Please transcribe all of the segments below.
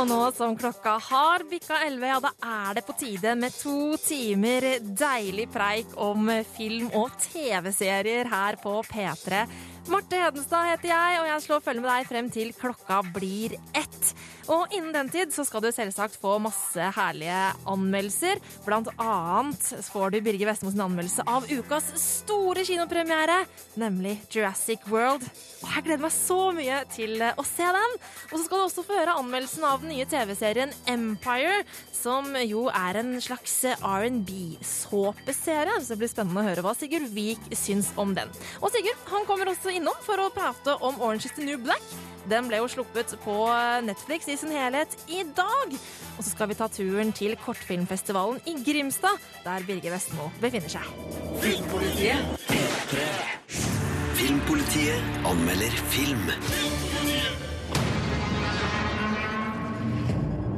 Og nå som klokka har bikka 11, ja, da er det på tide med to timer deilig preik om film og TV-serier her på P3. Marte Hedenstad heter jeg, og jeg slår følge med deg frem til klokka blir ett. Og innen den tid så skal du selvsagt få masse herlige anmeldelser. Blant annet får du Birger Vestmos anmeldelse av ukas store kinopremiere, nemlig Jurassic World. Og jeg gleder meg så mye til å se den. Og så skal du også få høre anmeldelsen av den nye TV-serien Empire, som jo er en slags R&B-såpeserie. Så det blir spennende å høre hva Sigurd Vik syns om den. Og Sigurd han kommer også innom for å prate om Orange is the New Black. Den ble jo sluppet på Netflix i sin helhet i dag. Og så skal vi ta turen til kortfilmfestivalen i Grimstad, der Birger Vestmo befinner seg. Filmpolitiet Filmpolitiet anmelder film.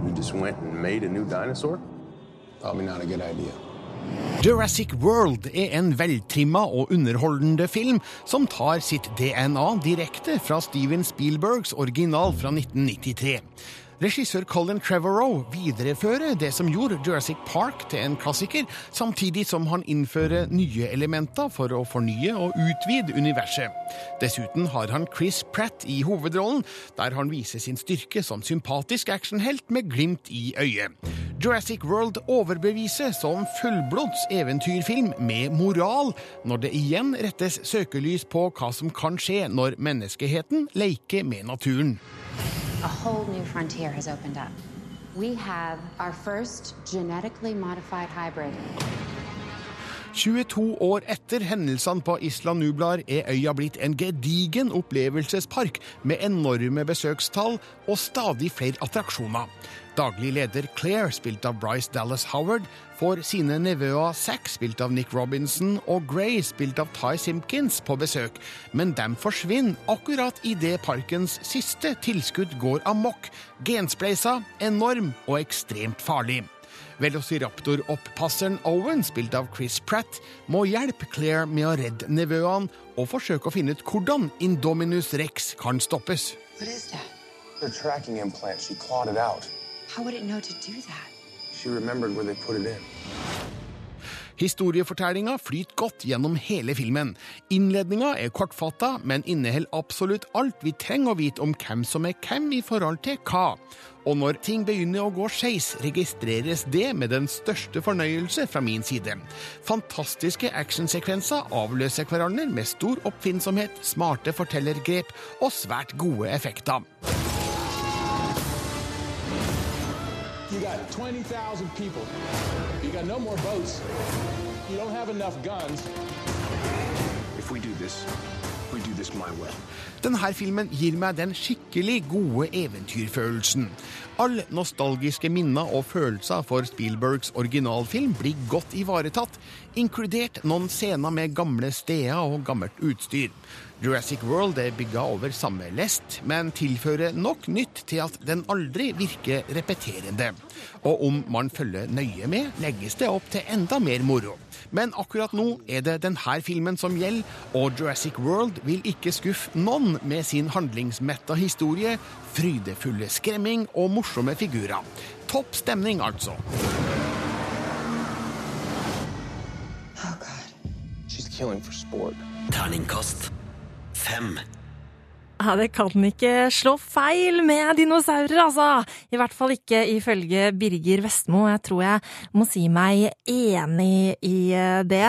We just went and made a new dinosaur? Probably not a good idea. Jurassic World er en veltrimma og underholdende film som tar sitt DNA direkte fra Steven Spielbergs original fra 1993. Regissør Colin Trevorrow viderefører det som gjorde Jurassic Park til en klassiker, samtidig som han innfører nye elementer for å fornye og utvide universet. Dessuten har han Chris Pratt i hovedrollen, der han viser sin styrke som sympatisk actionhelt med glimt i øyet. Jurassic World overbeviser som fullblods eventyrfilm med moral, når det igjen rettes søkelys på hva som kan skje når menneskeheten leker med naturen. A whole new frontier has opened up. We have our first genetically modified hybrid. 22 år etter hendelsene på Isla Nublar er øya blitt en gedigen opplevelsespark med enorme besøkstall og stadig flere attraksjoner. Daglig leder Claire, spilt av Bryce Dallas Howard, får sine nevøer Zack, spilt av Nick Robinson, og Gray, spilt av Ty Simpkins, på besøk, men de forsvinner akkurat idet parkens siste tilskudd går amok. Genspleisa, enorm og ekstremt farlig. Velociraptor-opppasseren Owen, spilt av Chris Pratt, må hjelpe Claire med å redde nevøene og forsøke å finne ut hvordan Indominus rex kan stoppes. Hva er det? Her tracking implant, she clawed it out. How would it know to do that? She remembered where they put it in. Historiefortellinga flyter godt gjennom hele filmen. Innledninga er kortfatta, men inneholder absolutt alt vi trenger å vite om hvem som er hvem i forhold til hva. Og når ting begynner å gå skeis, registreres det med den største fornøyelse fra min side. Fantastiske actionsekvenser avløser hverandre med stor oppfinnsomhet, smarte fortellergrep og svært gode effekter. You got 20,000 people. You got no more boats. You don't have enough guns. If we do this, we do this my way. Denne filmen gir meg den skikkelig gode eventyrfølelsen. Alle nostalgiske minner og følelser for Spielbergs originalfilm blir godt ivaretatt, inkludert noen scener med gamle steder og gammelt utstyr. Jurassic World er bygga over samme lest, men tilfører nok nytt til at den aldri virker repeterende. Og om man følger nøye med, legges det opp til enda mer moro. Men akkurat nå er det denne filmen som gjelder, og Jurassic World vil ikke skuffe noen med sin handlingsmetta historie, frydefulle skremming og morsomme figurer. Topp stemning, altså. Oh, God. She's killing for sport. Terningkast fem. Ja, Det kan ikke slå feil med dinosaurer, altså. I hvert fall ikke ifølge Birger Vestmo. Jeg tror jeg må si meg enig i eh, det.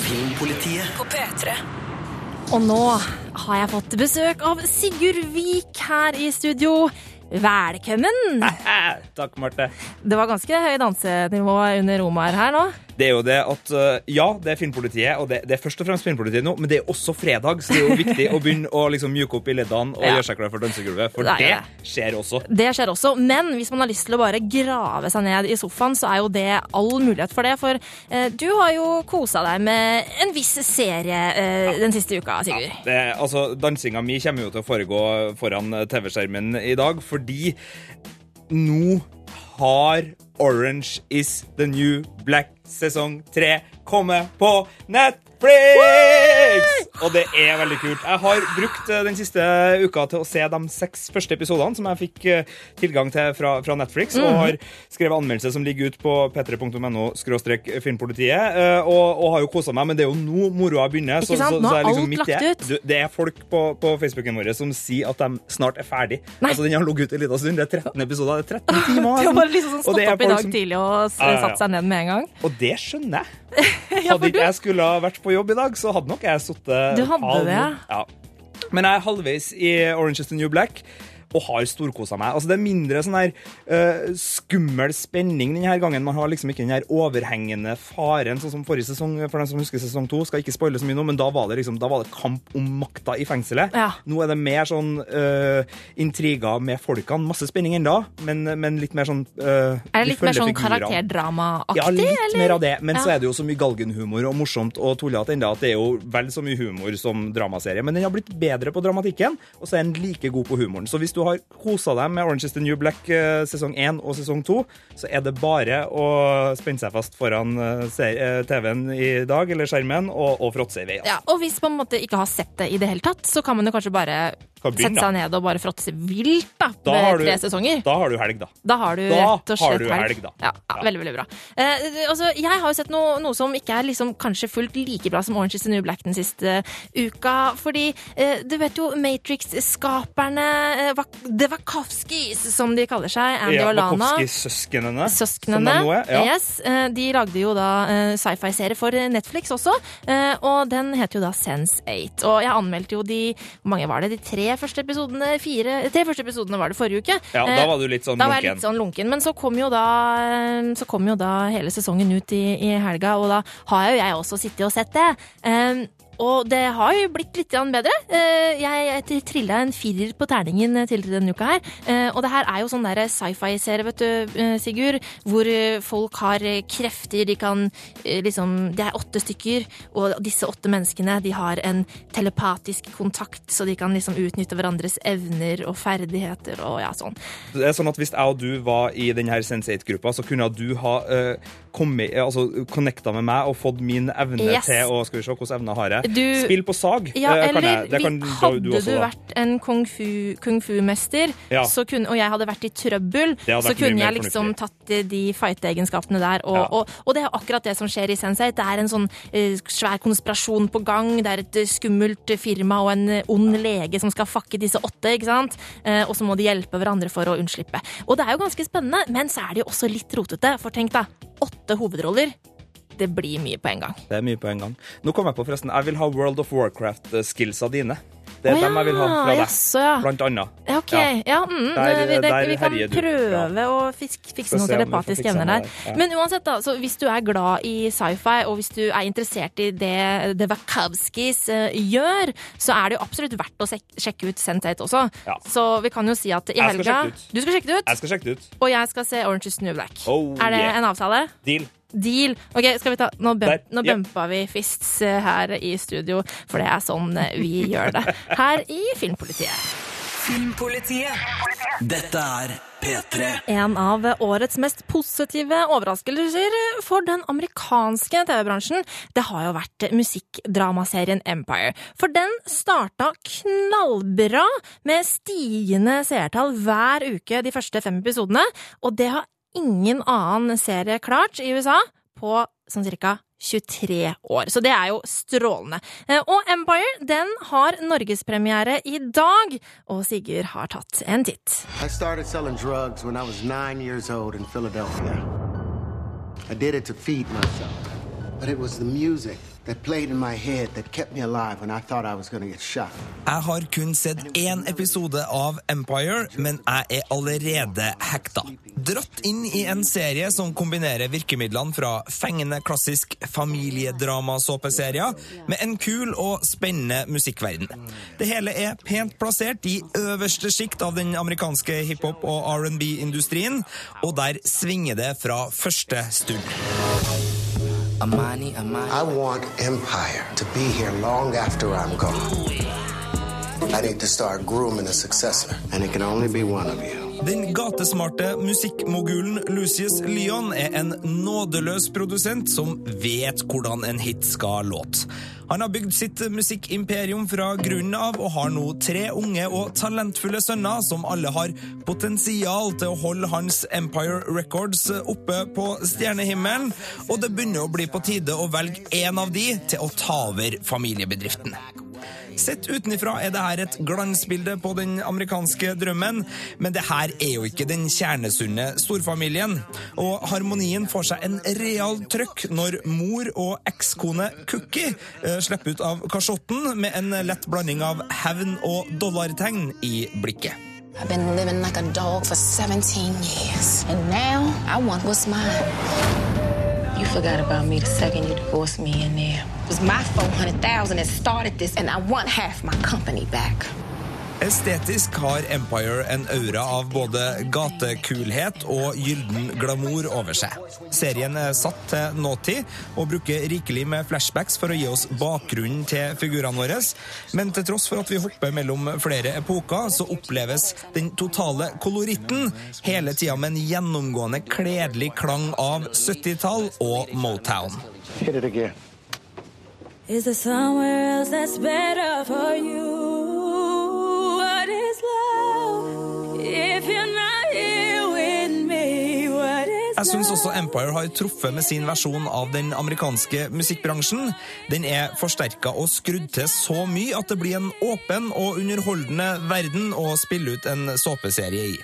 Filmpolitiet På P3. Og nå har jeg fått besøk av Sigurd Vik her i studio. Velkommen! Takk, Marte. Det var ganske høy dansenivå under Omar her nå. Det er jo det at uh, Ja, det er Filmpolitiet, og det, det er først og fremst Filmpolitiet nå, men det er også fredag, så det er jo viktig å begynne å liksom mjuke opp i leddene og Ja. gjøre seg klar for dansegulvet, for er det, skjer også. Det skjer også, men hvis man har lyst til å bare grave seg ned i sofaen, så er jo det all mulighet for det. For eh, du har jo kosa deg med en viss serie eh, den siste uka, Sigurd. Det, altså, Dansinga mi kommer jo til å foregå foran TV-skjermen i dag, fordi nå har Orange is the New Black sesong tre komme på Netflix! Og det er veldig kult. Jeg har brukt eh, den siste uka til å se de seks første episodene som jeg fikk eh, tilgang til fra, fra Netflix, og Mhm. har skrevet anmeldelse som ligger ut på p3.no filmpolitiet, eh, og, og har jo kosa meg, men det er jo nå moroa begynner. Ikke sant? Nå så er er liksom alt midt lagt ut. Det er folk på, på Facebooken vår som sier at de snart er ferdig. Nei. Altså, Den har ligget ute en liten stund. Det er 13 episoder. Det er 13 timer. Har bare liksom sånn Og stått er opp i dag som- tidlig og satt seg ned med en gang. Og det skjønner jeg. Hadde ikke jeg skulle ha vært på jobb i dag, så hadde nok jeg sittet Du hadde det? Ja. Men jeg er halvveis i Orange is the New Black. Og har storkosa meg. Altså Det er mindre sånn her uh, skummel spenning denne gangen. Man har liksom ikke den her overhengende faren, sånn som forrige sesong. For den som husker sesong to, skal ikke spoile så mye nå, men da var det liksom Da var det kamp om makta i fengselet. Ja. Nå er det mer sånn uh, intriger med folkene. Masse spenning ennå, men, men litt mer sånn uh, Er det litt mer sånn karakterdramaaktig? ja, litt eller? mer av det. Men Ja. så er det jo så mye galgenhumor og morsomt og tullete ennå at det er jo vel så mye humor som dramaserie. Men den har blitt bedre på dramatikken, og så er den like god på humoren. Så hvis du har kosa deg med Orange is the New Black eh, sesong 1 og sesong 2, så er det bare å spenne seg fast foran eh, eh, TV-en i dag, eller skjermen, og, og fråtse i vei. altså. Ja, og hvis man måte ikke har sett det i det hele tatt, så kan man jo kanskje bare sette seg ned og bare fråtse vilt da, Da med tre du- sesonger. Da har du helg, da. Da har du Da rett og har slett du helg, da. Ja, ja, Veldig, veldig bra. Eh, altså, jeg har jo sett noe, noe som ikke er liksom kanskje fullt like bra som Orange is the New Black den siste uka. Fordi eh, du vet jo Matrix-skaperne, eh, The Wachowskis, som de kaller seg, Andy Ja, og Lana. Wachowski-søsknene. Søsknene. Ja. Yes, eh, de lagde jo da eh, sci-fi-serie for Netflix også, eh, og den heter jo da Sense8. Og jeg anmeldte jo de Hvor mange var det? De tre første episodene? Fire? Tre første episodene var det forrige uke. Ja, Eh, da var du litt sånn var jeg lunken. litt sånn lunken, men så kom jo da, så kom jo da hele sesongen ut i, i helga, og da har jo jeg også sittet og sett det. Um, og det har jo blitt litt bedre. Eh, Jeg, trilla en firer på terningen tidligere denne uka her. Eh, Og det her er jo sånn der sci-fi-serie, vet du, eh, Sigurd, hvor eh, folk har eh, krefter, de kan eh, liksom Det er åtte stykker, og disse åtte menneskene, de har en telepatisk kontakt, så de kan liksom utnytte hverandres evner og ferdigheter og ja, sånn. Det er sånn at Hvis jeg og du var i denne Sense8-gruppa, så kunne du ha uh, kommet, altså, connecta med meg og fått min evne Yes. til å Skal vi se, hvordan evner har jeg? Du- Spill på sag. Ja, eh, eller jeg. Det kan hadde du også, vært en kung fu-mester, fu-mester, Ja. og jeg hadde vært i trøbbel, vært så kunne jeg liksom tatt de fight-egenskapene der. Og, Ja. og, og det er akkurat det som skjer i Sensei. Det er en sånn uh, svær konspirasjon på gang. Det er et eh, skummelt firma og en eh, ond lege som skal fakke disse åtte, ikke sant? Uh, og så må de hjelpe hverandre for å unnslippe. Og det er jo ganske spennende, men så er det jo også litt rotete. For tenk da, åtte hovedroller. Det blir mye på en gang. Det er mye på en gang. Nå kom jeg på forresten, jeg vil ha World of Warcraft-skillsa dine. Det er Å dem jeg vil ha fra deg, yes, ja. blant annet. Ja, Ok, Ja. ja, mm, Der- vi, det, der vi kan prøve du. å fisk, fikse noen telepatiske evner der. der, ja. Men uansett, da, så hvis du er glad i sci-fi, og hvis du er interessert i det The Wachowskis uh, gjør, så er det jo absolutt verdt å sjekke ut Sense8 også. Ja. Så vi kan jo si at i skal helga det. Du skal sjekke det ut, Jeg skal sjekke det ut. og jeg skal se Orange is New Black. Oh, er det yeah. en avtale? Deal. Deal. Ok, skal vi ta Nå, bump, nå bumpa vi fists eh, her i studio, for det er sånn eh, vi gjør det her i Filmpolitiet. Filmpolitiet. Dette er P3. En av årets mest positive overraskelser for den amerikanske TV-bransjen, det har jo vært musikkdramaserien Empire. For den starta knallbra med stigende seertall hver uke de første fem episodene, og det har ingen annen serie klart i USA på sånn cirka 23 år. Så det er jo strålende. Eh, Og Empire den har norgespremiere i dag, og Sigurd har tatt en titt. I started selling drugs when I was nine years old in Philadelphia. I did it to feed myself. But it was the music Jeg har kun sett én episode av Empire, men jeg er allerede hekta. Dratt inn i en serie som kombinerer virkemidlene fra fengende klassisk familiedramasåpeserier med en kul og spennende musikkverden. Det hele er pent plassert i øverste sjikt av den amerikanske hiphop- og R&B-industrien, og der svinger det fra første stund. I want Empire to be here long after I'm gone. I need to start grooming a successor, and it can only be one of you. Den gatesmarte musikkmogulen Lucius Lyon er en nådeløs produsent som vet hvordan en hit skal låte. Han har bygd sitt musikkimperium fra grunnen av og har nå tre unge og talentfulle sønner som alle har potensial til å holde hans Empire Records oppe på stjernehimmelen, og det begynner å bli på tide å velge én av de til å ta over familiebedriften. Sett utenfra er det her et glansbilde på den amerikanske drømmen, men det her er jo ikke den kjernesunne storfamilien. Og harmonien får seg en real trøkk når mor og ekskone Cookie eh, slipper ut av kasjotten med en lett blanding av hevn og dollartegn i blikket. I've been living like a dog for 17 years. And now I want what's mine. Forgot about me the second you divorced me in there. It was my 400,000 that started this, and I want half my company back. Estetisk har Empire en aura av både gatekulhet og gylden glamour over seg. Serien er satt til nåtid og bruker rikelig med flashbacks for å gi oss bakgrunnen til figurene våre. Men til tross for at vi hopper mellom flere epoker, så oppleves den totale koloritten hele tida med en gjennomgående kledelig klang av 70-tall og Motown. Hit it again. Is there somewhere else that's better for you? Jeg syns også Empire har truffet med sin versjon av den amerikanske musikkbransjen. Den er forsterka og skrudd til så mye at det blir en åpen og underholdende verden å spille ut en såpeserie i.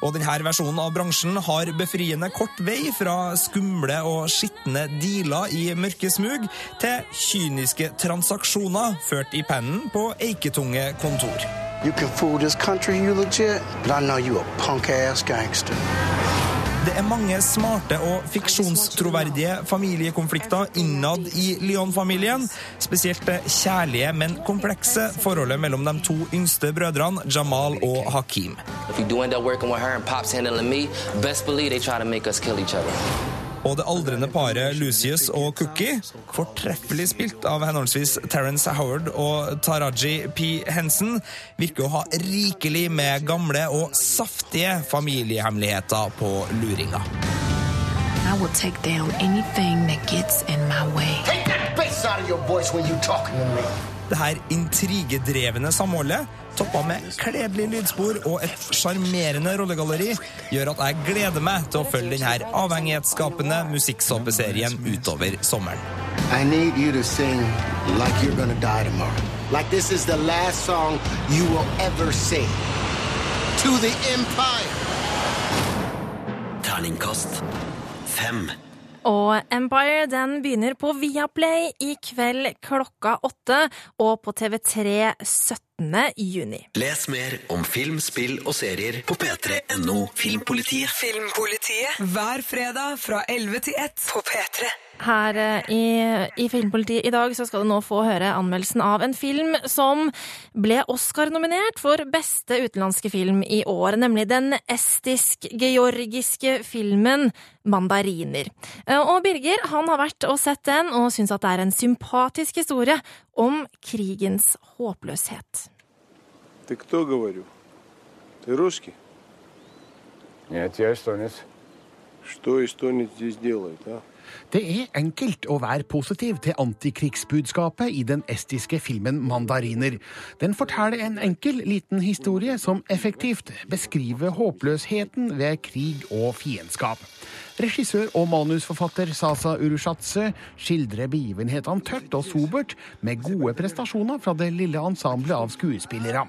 Og denne versjonen av bransjen har befriende kort vei fra skumle og skitne dealer i mørke smug til kyniske transaksjoner ført i pennen på eiketunge kontor. You can fool this country, you legit, but I know you a punk ass gangster. Det er mange smarte og fiksjonstroverdige familiekonflikter innad i Lyon-familien. Spesielt det kjærlige, men komplekse forholdet mellom de to yngste brødrene, Jamal og Hakim. Her me, best believe they try to make us kill each other. Og det aldrende paret Lucius og Cookie, fortreffelig spilt av henholdsvis Terence Howard og Taraji P. Henson, virker å ha rikelig med gamle og saftige familiehemmeligheter på luringa. I will take down anything that gets in my way. Take that bass out of your voice when you're talking to me. Det her intrigedrevne samholdet, toppa med kledelig lydspor og et sjarmerende rollegalleri, gjør at jeg gleder meg til å følge denne avhengighetsskapende musikksåpeserien utover sommeren. I need you to sing like you're gonna die tomorrow. Like this is the last song you will ever sing. To the Empire. Terningkast fem. Og Empire den begynner på Viaplay i kveld klokka åtte, og på TV3 17. juni. Les mer om film, spill og serier på p3.no Filmpolitiet. Filmpolitiet hver fredag fra 11 til 1 på P3. Her eh, i, i Filmpolitiet i dag så skal du nå få høre anmeldelsen av en film som ble Oscar-nominert for beste utenlandske film i år, nemlig den estisk-georgiske filmen Mandariner. Eh, Og Birger han har vært og sett den, og syns at det er en sympatisk historie om krigens håpløshet. Ты кто, говорю? Ты русский? Нет, я эстонец. Что эстонец здесь делает, а? Det er enkelt å være positiv til antikrigsbudskapet i den estiske filmen Mandariner. Den forteller en enkel, liten historie som effektivt beskriver håpløsheten ved krig og fiendskap. Regissør og manusforfatter Sasa Urushatse skildrer begivenhetene tørt og sobert, med gode prestasjoner fra det lille ensemblet av skuespillere.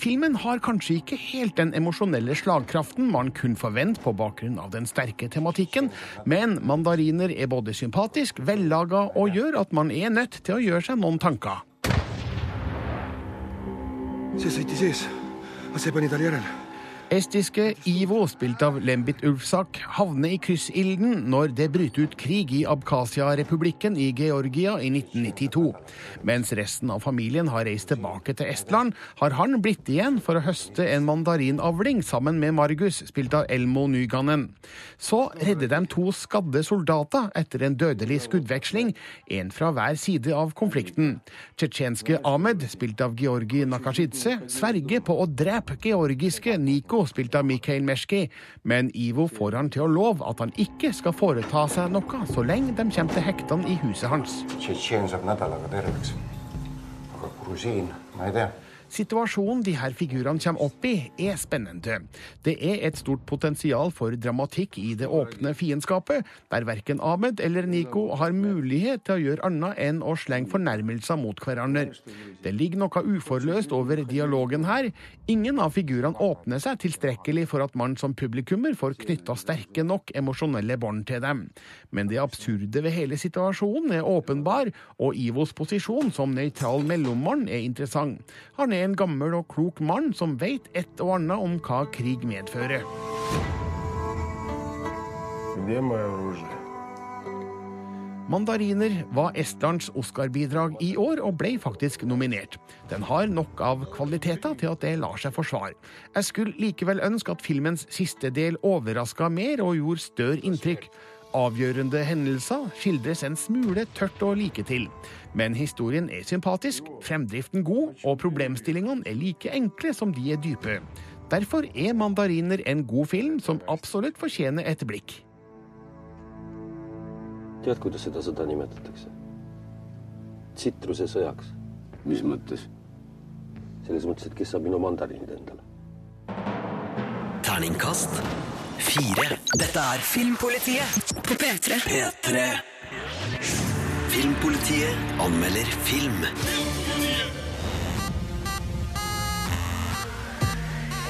Filmen har kanskje ikke helt den emosjonelle slagkraften man kunne forvente på bakgrunn av den sterke tematikken, men mandariner er både sympatisk, vellaga og gjør at man er nødt til å gjøre seg noen tanker. Estiske Ivo, spilt av Lembit Ulfsak, havner i kryssilden når det bryter ut krig i Abkhasia-republikken i Georgia i 1992. Mens resten av familien har reist tilbake til Estland, har han blitt igjen for å høste en mandarinavling sammen med Margus, spilt av Elmo Nyganen. Så redder de to skadde soldater etter en dødelig skuddveksling, en fra hver side av konflikten. Tsjetsjenske Ahmed, spilt av Georgi Nakashidze, sverger på å drepe georgiske Niko, Ivo, spilt av Mikhail Meshki, men Ivo får han til å love at han ikke skal foreta seg noe så lenge de kommer til hektene i huset hans. Tšetšeen saab nädalaga terveks. aga grusiin, ma ei tea. Situasjonen de her figurene kommer opp i, er spennende. Det er et stort potensial for dramatikk i det åpne fiendskapet, der verken Ahmed eller Nico har mulighet til å gjøre annet enn å slenge fornærmelser mot hverandre. Det ligger noe uforløst over dialogen her. Ingen av figurene åpner seg tilstrekkelig for at man som publikummer får knytta sterke nok emosjonelle bånd til dem. Men det absurde ved hele situasjonen er åpenbar, og Ivos posisjon som nøytral mellommann er interessant. Han er med en gammel og klok mann som veit et og annet om hva krig medfører. Mandariner var Estlands Oscar-bidrag i år, og ble faktisk nominert. Den har nok av kvaliteter til at det lar seg forsvare. Jeg skulle likevel ønske at filmens siste del overraska mer og gjorde større inntrykk. Avgjørende hendelser skildres en smule tørt og like til. Men historien er sympatisk, fremdriften god, og problemstillingene er like enkle som de er dype. Derfor er Mandariner en god film som absolutt fortjener et blikk. tead, kuidas seda sõda nimetatakse? tsitrusesõjaks. mis mõttes? selles mõttes, et kes saab minu mandariinid endale. Terningkast fire. Dette er Filmpolitiet på P3. P3. Filmpolitiet anmelder film.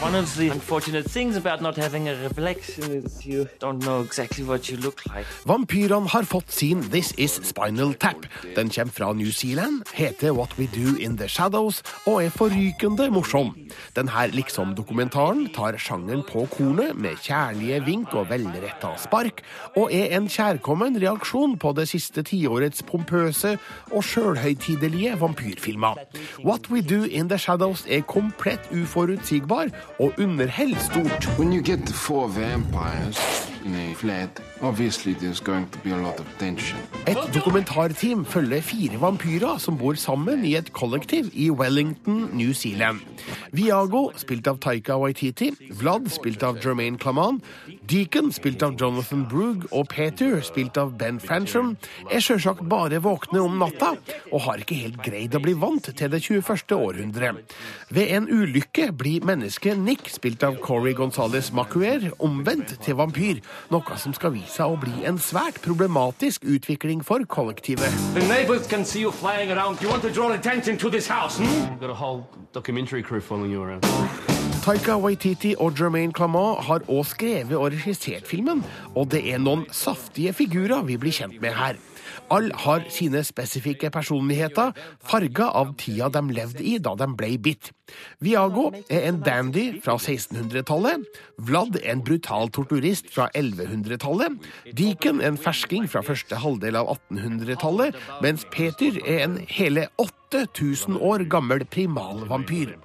One of the unfortunate things about not having a reflection is you don't know exactly what you look like. Vampyrene har fått sin This Is Spinal Tap. Den kommer fra New Zealand, heter What We Do In The Shadows og er forrykende morsom. Denne liksom-dokumentaren tar sjangeren på kornet med kjærlige vink og velretta spark, og er en kjærkommen reaksjon på det siste tiårets pompøse og sjølhøytidelige vampyrfilmer. What We Do In The Shadows er komplett uforutsigbar og underhell stort. When you get four vampires in a flat, obviously there's going to be a lot of tension. Et dokumentarteam følger fire vampyrer som bor sammen i et kollektiv i Wellington, New Zealand. Viago, spilt av Taika Waititi, Vlad, spilt av Jermaine Claman, Deacon, spilt av Jonathan Brugh, og Peter, spilt av Ben Francham, er sjølsagt bare våkne om natta og har ikke helt greid å bli vant til det 21. århundret. Ved en ulykke blir mennesket Nick, spilt av Corey Gonzales Macuer, omvendt til vampyr, noe som skal vise seg å bli en svært problematisk utvikling for kollektivet. The neighbors can see you flying around. You want to draw attention to this house, hmm? Got a whole documentary crew following you around. Taika Waititi og Jermaine Clamant har også skrevet og regissert filmen, og det er noen saftige figurer vi blir kjent med her. Alle har sine spesifikke personligheter, farga av tida de levde i da de ble bitt. Viago er en dandy fra 1600-tallet. Vlad er en brutal torturist fra 1100-tallet. Deacon en fersking fra første halvdel av 1800-tallet, mens Peter er en hele 8000 år gammel primalvampyr.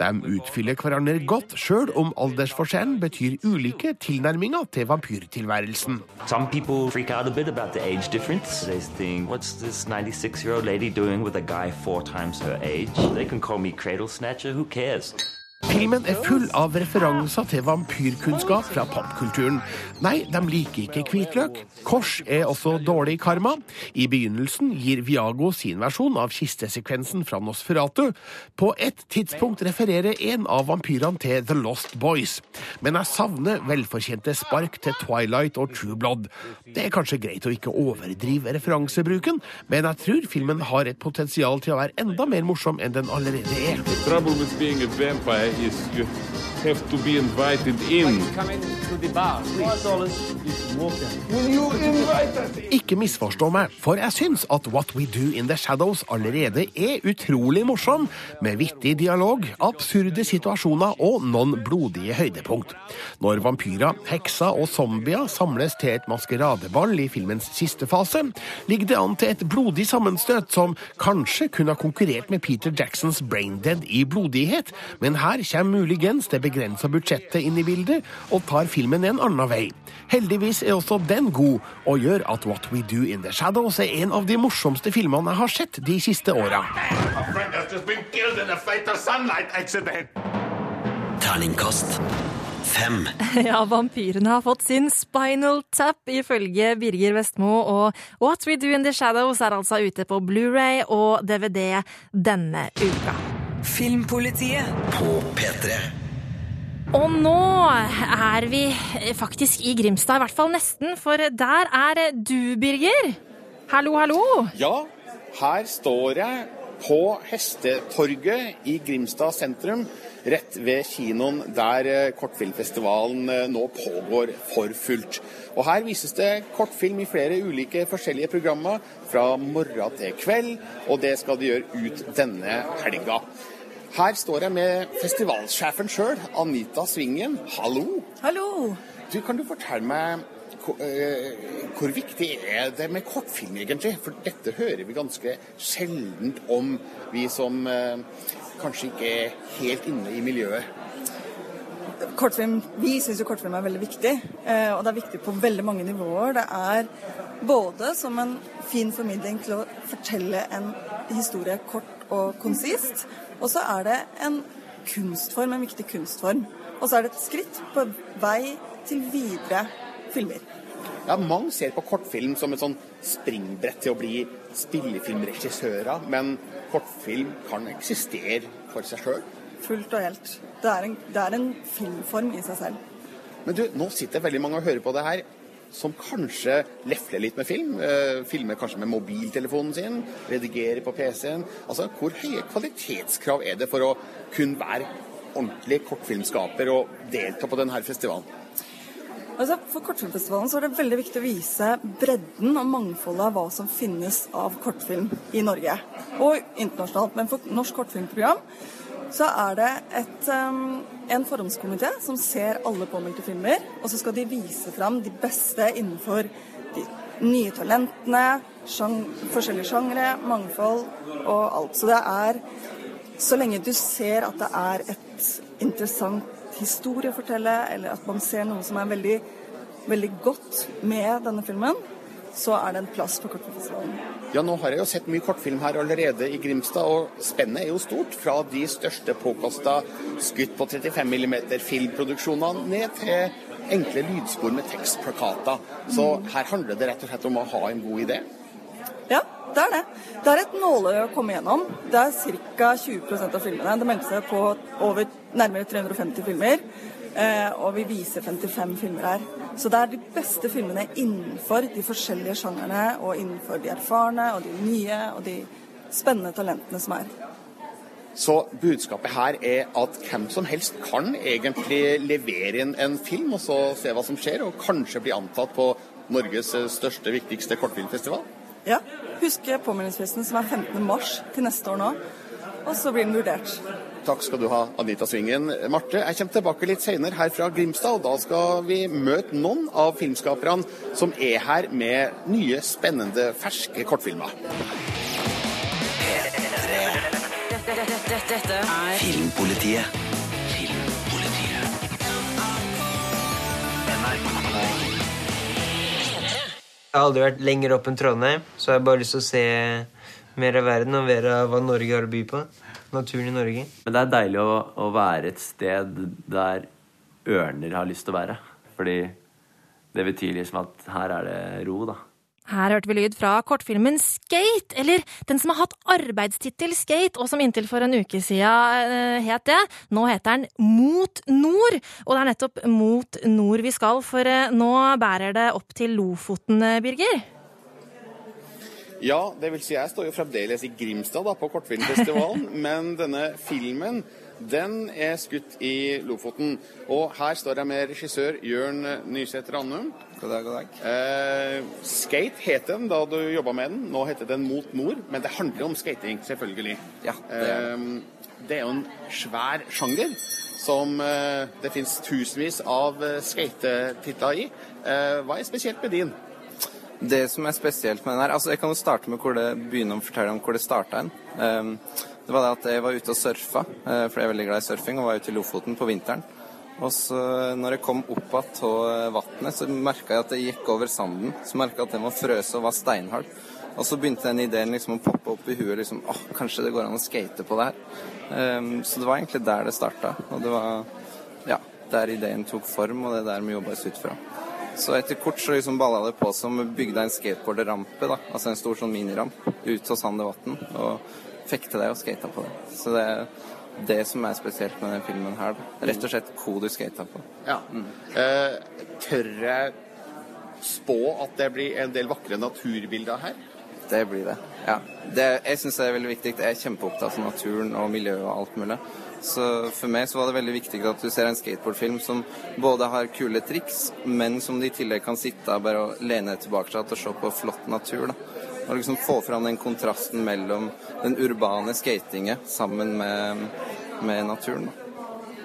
De utfyller hverandre godt, sjøl om aldersforskjellen betyr ulike tilnærminger til vampyrtilværelsen. Some people freak out a bit about the age difference. They think, what's this 96 year old lady doing with a times her age? They can call me cradle who cares? Filmen er full av referanser til vampyrkunnskap fra popkulturen. Nei, de liker ikke hvitløk. Kors er også dårlig karma. I begynnelsen gir Viago sin versjon av kistesekvensen fra Nosferatu. På et tidspunkt refererer en av vampyrene til The Lost Boys. Men jeg savner velfortjente spark til Twilight og True Blood. Det er kanskje greit å ikke overdrive referansebruken, men jeg tror filmen har et potensial til å være enda mer morsom enn den allerede er. The trouble with being a vampire is you have to be invited in. Ikke misforstå meg, for jeg syns at What We Do In The Shadows allerede er utrolig morsom, med vittig dialog, absurde situasjoner og noen blodige høydepunkt. Når vampyrer, hekser og zombier samles til et maskeradeball i filmens siste fase, ligger det an til et blodig sammenstøt som kanskje kunne ha konkurrert med Peter Jacksons Braindead i blodighet, men her kommer muligens det begrensa budsjettet inn i bildet og tar filmen en annen vei. Heldigvis er også den god, og gjør at What We Do In The Shadows er en av de morsomste filmene jeg har sett de siste åra. Terningkast fem. Ja, vampyrene har fått sin Spinal Tap, ifølge Birger Vestmo. Og What We Do In The Shadows er altså ute på Blu-ray og DVD denne uka. Filmpolitiet på P3. Og nå er vi faktisk i Grimstad, i hvert fall nesten, for der er du, Birger. Hallo, hallo. Ja, her står jeg på Hestetorget i Grimstad sentrum, rett ved kinoen der eh, kortfilmfestivalen eh, nå pågår for fullt. Og Her vises det kortfilm i flere ulike forskjellige programmer fra morgen til kveld, og det skal de gjøre ut denne helga. Her står jeg med festivalsjefen sjøl, Anita Svingen. Hallo. Hallo. Du, Kan du fortelle meg hvor, uh, hvor viktig er det med kortfilm, egentlig? For dette hører vi ganske sjeldent om, vi som uh, kanskje ikke er helt inne i miljøet. Kortfilm, Vi syns jo kortfilm er veldig viktig, uh, og det er viktig på veldig mange nivåer. Det er både som en fin formidling til å fortelle en historie kort og konsist, og så er det en kunstform, en viktig kunstform. Og så er det et skritt på vei til videre filmer. Ja, Mange ser på kortfilm som et sånn springbrett til å bli spillefilmregissører, men kortfilm kan eksistere for seg sjøl. Fullt og helt. Det er, en, det er en filmform i seg selv. Men du, nå sitter veldig mange og hører på det her som kanskje lefler litt med film. Eh, filmer kanskje med mobiltelefonen sin, redigerer på PC-en. Altså, Hvor høye kvalitetskrav er det for å kun være ordentlig kortfilmskaper og delta på denne festivalen? Altså, for Kortfilmfestivalen så er det veldig viktig å vise bredden og mangfoldet av hva som finnes av kortfilm i Norge. Og internasjonalt. Men for Norsk kortfilmprogram så er det et, um, en forhåndskomité som ser alle påmeldte filmer. Og så skal de vise fram de beste innenfor de nye talentene, sjang, forskjellige sjangre, mangfold og alt. Så det er Så lenge du ser at det er et interessant historie å fortelle, eller at man ser noe som er veldig, veldig godt med denne filmen, så er det en plass på Kortfilmfestivalen. Ja, nå har jeg jo sett mye kortfilm her allerede i Grimstad, og spennet er jo stort. Fra de største påkosta skutt på 35 mm filmproduksjonene ned til enkle lydspor med tekstplakater. Så her handler det rett og slett om å ha en god idé. Ja, det er det. Det er et nåløye å komme gjennom. Det er ca. 20% av filmene. Det meldte seg på over nærmere 350 filmer. Eh, og vi viser 55 filmer her. Så det er de beste filmene innenfor de forskjellige sjangerne, og innenfor de erfarne og de nye og de spennende talentene som er. Så budskapet her er at hvem som helst kan egentlig levere inn en film, og så se hva som skjer, og kanskje bli antatt på Norges største, viktigste kortfilmfestival? Ja. Husk påmeldingsfristen som er 15. mars til neste år nå. Og så blir den vurdert. Takk skal du ha, Anita Svingen. Marte, jeg kommer tilbake litt senere her fra Grimstad, og da skal vi møte noen av filmskaperne som er her med nye, spennende, ferske kortfilmer. Dette er Filmpolitiet. Filmpolitiet. Jeg har aldri vært lenger opp enn Trondheim, så jeg har bare lyst til å se mer av verden og mer av hva Norge har å by på. Naturen i Norge. Men det er deilig å, å være et sted der ørner har lyst til å være. Fordi det betyr liksom at her er det ro, da. Her hørte vi lyd fra kortfilmen Skate, eller den som har hatt arbeidstittel Skate, og som inntil for en uke siden eh, het det. Nå heter den Mot nord, og det er nettopp mot nord vi skal, for eh, nå bærer det opp til Lofoten, eh, Birger. Ja, det vil si jeg står jo fremdeles i Grimstad da, på kortfilmfestivalen, men denne filmen den er skutt i Lofoten. Og her står jeg med regissør Jørn Nysæter Rannum. God dag, god dag. Eh, skate het den da du jobba med den. Nå heter den Mot nord, men det handler om skating, selvfølgelig. Ja, det er det. Eh, det er jo en svær sjanger som eh, det fins tusenvis av eh, skatetitler i. Eh, hva er spesielt med din? Det som er spesielt med den her altså Jeg kan jo starte med hvor det begynner å fortelle om hvor det starta hen. Um, det var det at jeg var ute og surfa, uh, for jeg er veldig glad i surfing, og var ute i Lofoten på vinteren. Og så når jeg kom opp igjen av vannet, så merka jeg at jeg gikk over sanden. Så merka jeg at den var frøs og var steinhard. Og så begynte den ideen liksom å poppe opp i huet. liksom, åh, Kanskje det går an å skate på det her. Um, så det var egentlig der det starta. Og det var Ja. der ideen tok form, og det er der vi jobba oss ut fra. Så etter kort så liksom balla det på som bygde en skateboardrampe, da. Altså en stor sånn miniramp ut av sand og vann. Og fikk til det og skata på det. Så det er det som er spesielt med denne filmen her. Da. Rett og slett hvor du skata på. Ja. Eh, tør jeg spå at det blir en del vakre naturbilder her? Det blir det. Ja. Det, jeg syns det er veldig viktig. Jeg er kjempeopptatt av naturen og miljøet og alt mulig. Så for meg så var det veldig viktig at du ser en skateboardfilm som både har kule triks, men som du i tillegg kan sitte bare og lene tilbake til og se på flott natur. da. Og liksom få fram den kontrasten mellom den urbane skatinget sammen med, med naturen. da.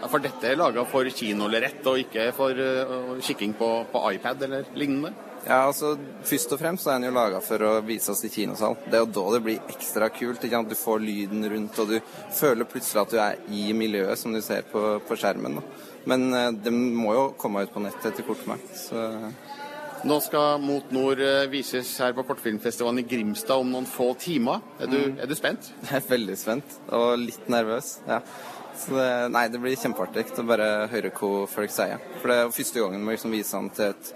Ja, for dette er laga for kinolerrett og ikke for uh, kikking på, på iPad eller lignende? Ja, altså Først og fremst så er den jo laga for å vise oss i kinosal. Det er jo da det blir ekstra kult. ikke sant? Du får lyden rundt, og du føler plutselig at du er i miljøet som du ser på, på skjermen. da. Men uh, den må jo komme ut på nettet etter kort med. Så Nå skal Mot nord eh, vises her på Kortfilmfestivalen i Grimstad om noen få timer. Er du, Mm. er du spent? jeg er veldig spent og litt nervøs. ja. Så det, nei, det blir kjempeartig å bare høre hva folk sier. For det er jo første gangen vi liksom viser den til et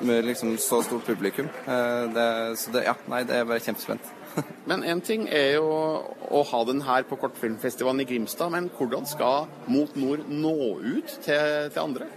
med liksom så stort publikum. Eh, Det, så det, ja, nei, det er bare kjempespent. Men én ting er jo å ha den her på Kortfilmfestivalen i Grimstad, men hvordan skal Mot nord nå ut til, til andre?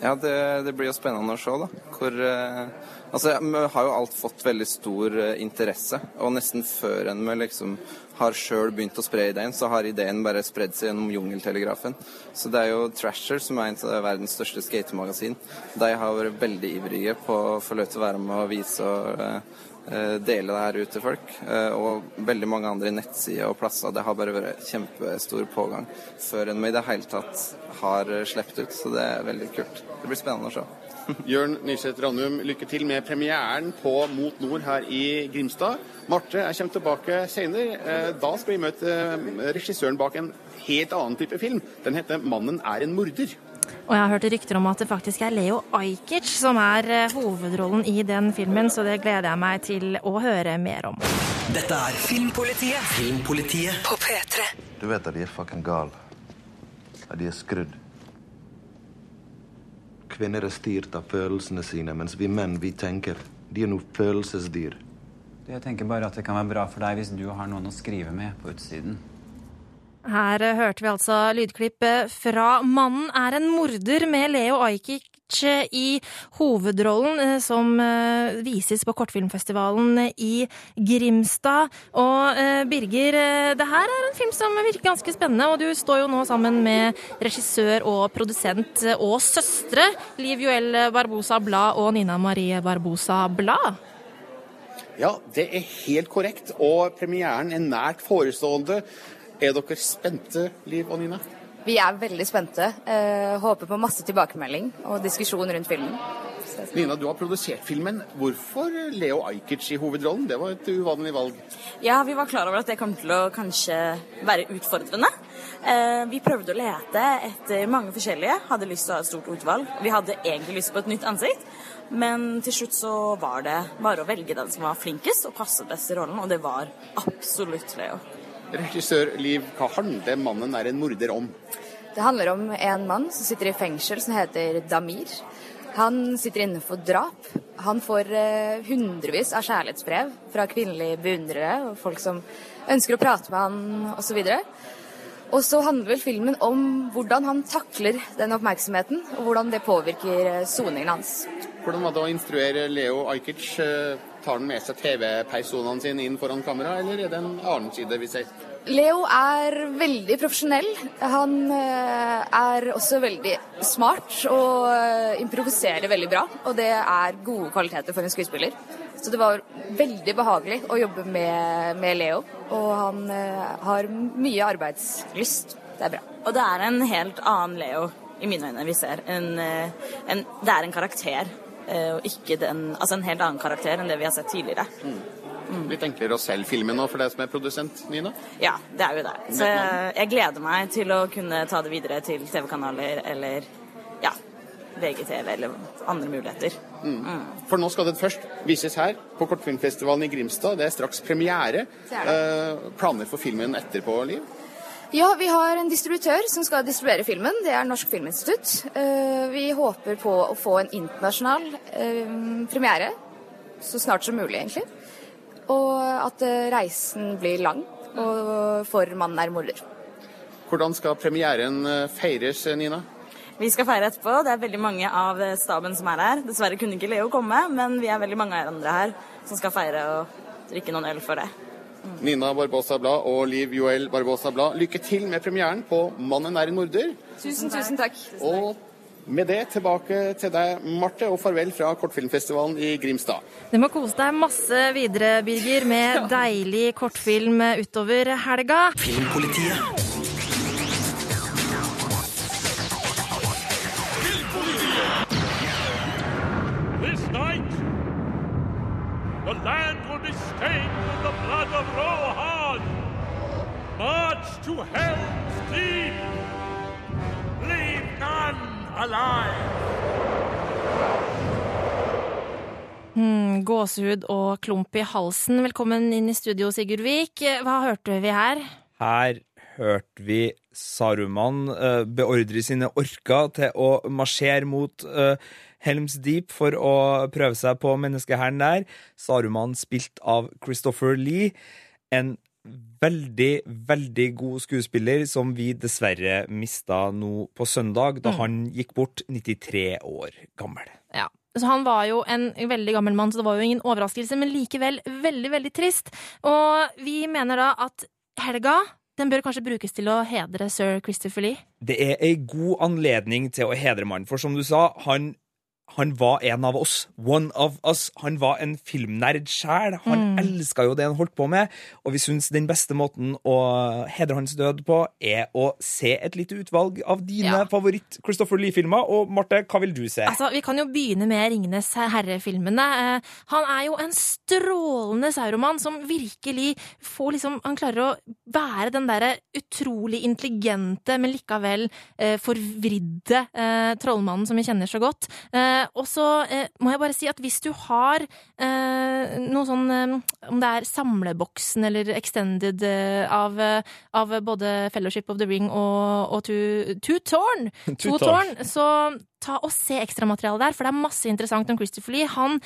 Ja, det, det blir jo spennende å se, da. Hvor eh, Altså, vi har jo alt fått veldig stor eh, interesse, og nesten før enn vi liksom har sjøl begynt å spre ideen, så har ideen bare spredd seg gjennom Jungeltelegrafen. Så det er jo Trasher, som er en av verdens største skatemagasin. De har vært veldig ivrige på å få lov til å være med og vise og eh, eh, dele det her ut til folk. Eh, Og veldig mange andre nettsider og plasser. Det har bare vært kjempestor pågang før en i det hele tatt har sluppet ut. Så det er veldig kult. Det blir spennende å se. Jørn Nyseth Ranum, lykke til med premieren på Mot nord her i Grimstad. Marte, jeg kommer tilbake senere. Eh, Da skal vi møte eh, regissøren bak en helt annen type film. Den heter 'Mannen er en morder'. Og jeg har hørt rykter om at det faktisk er Leo Ajkic som er eh, hovedrollen i den filmen, så det gleder jeg meg til å høre mer om. Dette er Filmpolitiet Filmpolitiet på P3. Du vet at de er fucking gale. At de er skrudd. Kvinner er styrt av følelsene sine, mens vi menn, vi tenker. De er noe følelsesdyr. Jeg tenker bare at det kan være bra for deg hvis du har noen å skrive med på utsiden. Her hørte vi altså lydklipp eh, fra 'Mannen er en morder' med Leo Ajkic i hovedrollen, eh, som eh, vises på Kortfilmfestivalen i Grimstad. Og eh, Birger, det her er en film som virker ganske spennende, og du står jo nå sammen med regissør og produsent og søstre Liv Joel Barbosa Blad og Nina Marie Barbosa Blad. Ja, det er helt korrekt, og premieren er nært forestående. Er dere spente, Liv og Nina? Vi er veldig spente. Eh, håper på masse tilbakemelding og diskusjon rundt filmen. Nina, du har produsert filmen. Hvorfor Leo Ajkic i hovedrollen? Det var et uvanlig valg. Ja, vi var klar over at det kom til å kanskje være utfordrende. Eh, vi prøvde å lete etter mange forskjellige, hadde lyst til å ha et stort utvalg. Vi hadde egentlig lyst på et nytt ansikt, men til slutt så var det bare å velge den som var flinkest og passet best i rollen, og det var absolutt Leo. Regissør Liv, hva handler 'Mannen er en morder' om? Det handler om en mann som sitter i fengsel som heter Damir. Han sitter inne for drap. Han får eh, hundrevis av kjærlighetsbrev fra kvinnelige beundrere og folk som ønsker å prate med han osv. Og så handler vel filmen om hvordan han takler den oppmerksomheten, og hvordan det påvirker eh, soningen hans. Hvordan var det å instruere Leo Ajkic? Tar han med seg TV-personene sine inn foran kamera, eller er det en annen side vi ser? Leo er veldig profesjonell. Han eh, er også veldig smart og eh, improviserer veldig bra. Og det er gode kvaliteter for en skuespiller. Så det var veldig behagelig å jobbe med, med Leo. Og han eh, har mye arbeidslyst. Det er bra. Og det er en helt annen Leo, i mine øyne, vi ser. En, en, det er en karakter, og ikke den Altså en helt annen karakter enn det vi har sett tidligere. Litt enklere å selge filmen nå for deg som er produsent, Nina? Ja, det er jo det. Så jeg, jeg gleder meg til å kunne ta det videre til TV-kanaler eller ja, VGTV eller andre muligheter. Mm. For nå skal den først vises her på Kortfilmfestivalen i Grimstad. Det er straks premiere. Det er Eh, planer for filmen etterpå, Liv? Ja, vi har en distributør som skal distribuere filmen. Det er Norsk Filminstitutt. Eh, Vi håper på å få en internasjonal eh, premiere så snart som mulig, egentlig. Og at eh, reisen blir lang og for 'Mannen er morder'. Hvordan skal premieren feires, Nina? Vi skal feire etterpå. Det er veldig mange av staben som er her. Dessverre kunne ikke Leo komme, men vi er veldig mange av andre her som skal feire og drikke noen øl for det. Nina Barbosa Blad og Liv Joel Barbosa Blad, lykke til med premieren på 'Mannen er en morder'. Tusen, tusen takk. Og med det tilbake til deg, Marte, og farvel fra Kortfilmfestivalen i Grimstad. Du må kose deg masse videre, Birger, med deilig kortfilm utover helga. Filmpolitiet. To Deep. Leave none alive. Gåsehud og klump i halsen. Velkommen inn i studio, Sigurd Vik. Hva hørte vi her? Her hørte vi Saruman uh, beordre sine orker til å marsjere mot uh, Helms Deep for å prøve seg på menneskehæren der. Saruman spilt av Christopher Lee. En veldig, veldig god skuespiller som vi dessverre mista nå på søndag, da Mm. han gikk bort 93 år gammel. Ja. Så han var jo en veldig gammel mann, så det var jo ingen overraskelse, men likevel veldig, veldig trist. Og vi mener da at helga den bør kanskje brukes til å hedre sir Christopher Lee. Det er ei god anledning til å hedre mannen, for som du sa, han, han var en av oss. One of us. Han var en filmnerd sjæl. Han Mm. elska jo det han holdt på med, og vi syns den beste måten å hedre hans død på, er å se et lite utvalg av dine Ja. favoritt-Christopher Lee-filmer. Og Marte, hva vil du se? Altså, Vi kan jo begynne med Ringenes herre-filmene. Eh, han er jo en strålende sauroman som virkelig får liksom Han klarer å være den derre utrolig intelligente, men likevel eh, forvridde eh, trollmannen som vi kjenner så godt. Eh, og så eh, må jeg bare si at hvis du har eh, noe sånn eh, Om det er samleboksen eller extended eh, av, eh, av både Fellowship of the Ring og, og Two, Two Torn, to. Torn, så ta og se ekstramaterialet der, for det er masse interessant om Christopher Lee. Han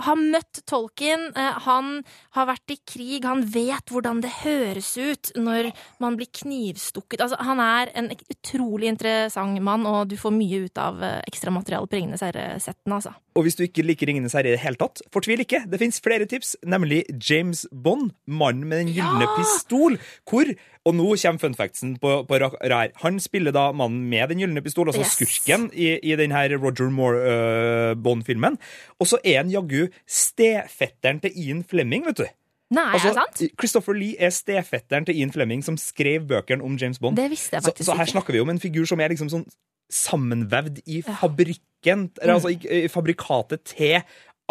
har møtt Tolkien, eh, han har vært i krig, han vet hvordan det høres ut når man blir knivstukket. Altså, han er en utrolig interessant mann, og du får mye ut av eh, ekstramaterialet på Ringenes herre-settene, altså. Og hvis du ikke liker Ringenes herre i det hele tatt, fortvil ikke. Det fins flere tips, nemlig James Bond, mannen med den gylne Ja! pistol. Hvor, og nå kommer fun factsen på, på ra- rær, han spiller da mannen med den gylne pistol, altså Yes. skurken, i, i denne Roger Moore øh, Bond-filmen. Og så er han jaggu stefetteren til Ian Fleming, vet du. Nei, er det sant? Christopher Lee er stefetteren til Ian Fleming, som skrev bøkene om James Bond. Det visste jeg så, faktisk så her ikke. snakker vi om en figur som er liksom sånn sammenvevd i fabrikken, eller altså i, i fabrikatet til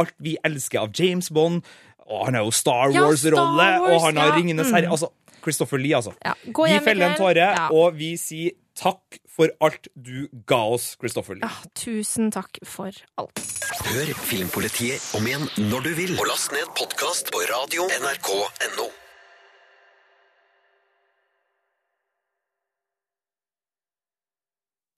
alt vi elsker av James Bond. Og han har jo Star Wars-rolle, ja, Wars, og han har ja, Ringenes mm. herre. Altså, Christopher Lee, altså. Ja, vi feller en tåre, Ja. og vi sier takk for alt du ga oss, Christopher Lee. Ja, tusen takk for alt. Hør Filmpolitiet om igjen når du vil. Og last ned podkast på radio nrk.no.